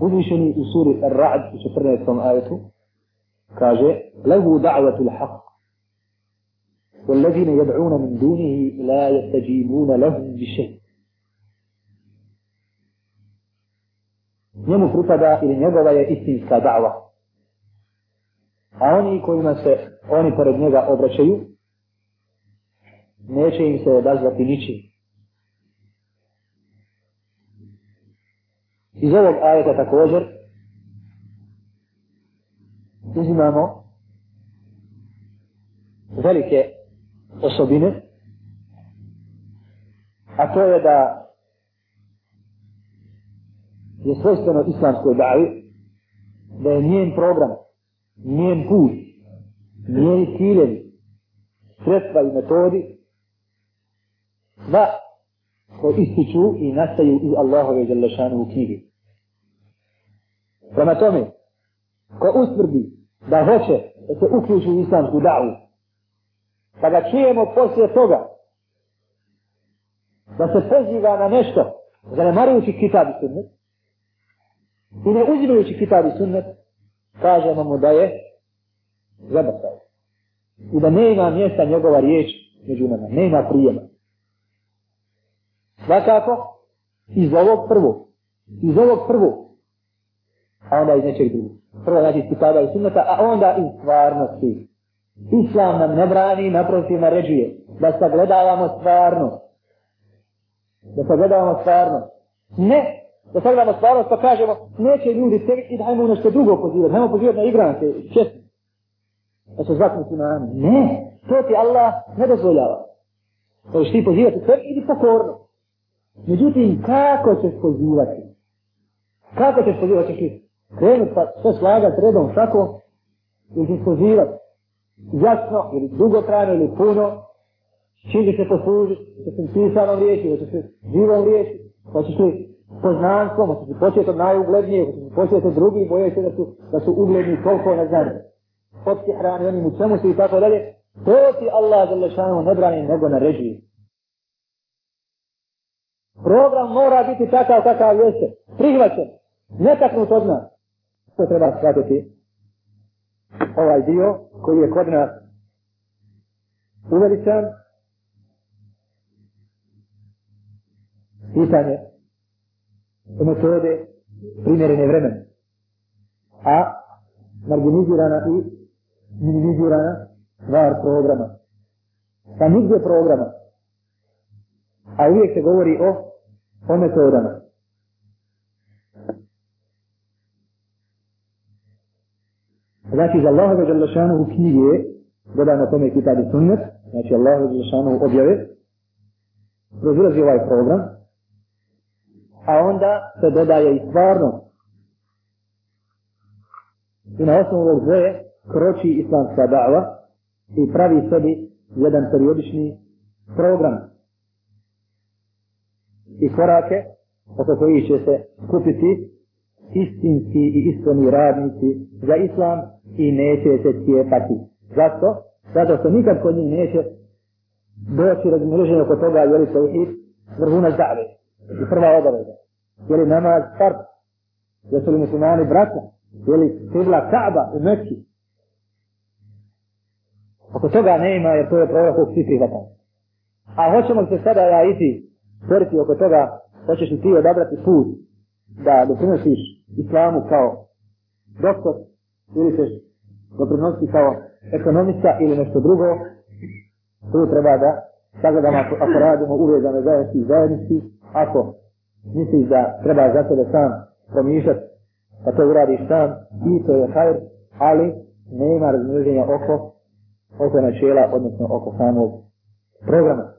uzvišeni u suri Ar-Ra'd u 14. ajetu kaže lehu da'vatul haq والذين يدعون من دونه لا يستجيبون لهم بشيء njemu pripada ili njegova je istinska da'va. A oni kojima se oni pored njega obraćaju, neće im se odazvati ničim. Iz ovog ajeta također uzimamo velike osobine, a to je da je svojstveno islamskoj davi, da je njen program, njen put, njeni ciljevi, sredstva i metodi, da ko ističu i nastaju iz Allahove Đalešanu u knjigi. Prema tome, ko utvrdi da hoće da se uključi u islamsku davu, pa da čujemo poslije toga da se poziva na nešto, zanemarujući kitab i sunnet, i ne uzimajući kitab i sunnet, kažemo mu da je zabatao. I da nema mjesta njegova riječ među nama, nema prijema. Svakako, iz ovog prvog, iz ovog prvog, a onda iz nečeg drugog. Prvo znači iz kitaba i sunnata, a onda iz stvarnosti. Islam nam ne brani, naprotiv naređuje da sagledavamo stvarnost. Da sagledavamo stvarnost. Ne, da sagledamo stvarnost pa kažemo, neće ljudi se i dajmo nešto drugo pozivati, dajmo pozivati na igranke, čestno. Da se zvati muslimani. na Ne, to ti Allah ne dozvoljava. To ti pozivati sve, idi pokorno. Međutim, kako ćeš pozivati? Kako ćeš pozivati? Ćeš krenut pa sve slagati redom šako i ćeš? Jasno ili dugotrajno ili puno? Čim će se poslužiti? Će se pisanom riječi, će se živom riječi? Pa ćeš li poznanstvom, pa ćeš početi od najuglednije, pa ćeš početi od drugih, boje se da su, da su ugledni toliko ne znam. Od hrani onim u čemu su i tako dalje. To ti Allah za lešanu ne brani nego naređuje. Program mora biti takav kakav jeste. Prihvaćen. Netaknut od nas. To treba shvatiti. Ovaj dio koji je kod nas uveličan. Pitanje metode primjerene vremena. A marginizirana i minimizirana stvar programa. Pa nigdje programa. A uvijek se govori o o metodama. Znači, za Allahove Đalešanu u knjige je tome kitab i sunnet, znači Allahove Đalešanu objave, prozilazi ovaj program, a onda se dodaje i stvarno. I na osnovu ovog dvoje kroči islamska da'va i pravi sebi jedan periodični program i korake oko koji će se skupiti istinski i iskreni radnici za islam i neće se cijepati. Zašto? Zato što nikad kod njih neće doći razmrženje oko toga je li tauhid vrhuna zave i prva obaveza. Je li namaz fard? Jesu li muslimani braća? Je li kibla Kaaba u Mekki? Oko toga nema jer to je prorok kog svi prihvatamo. A hoćemo se sada ja iti sporiti oko toga, hoćeš li ti odabrati put da doprinosiš islamu kao doktor ili ćeš doprinositi kao ekonomista ili nešto drugo, tu treba da sagledamo ako, ako radimo uvezane zajednici i zajednici, ako misliš da treba za sebe sam promišljati, da to uradiš sam i to je hajr, ali nema razmrženja oko oko načela, odnosno oko samog programa.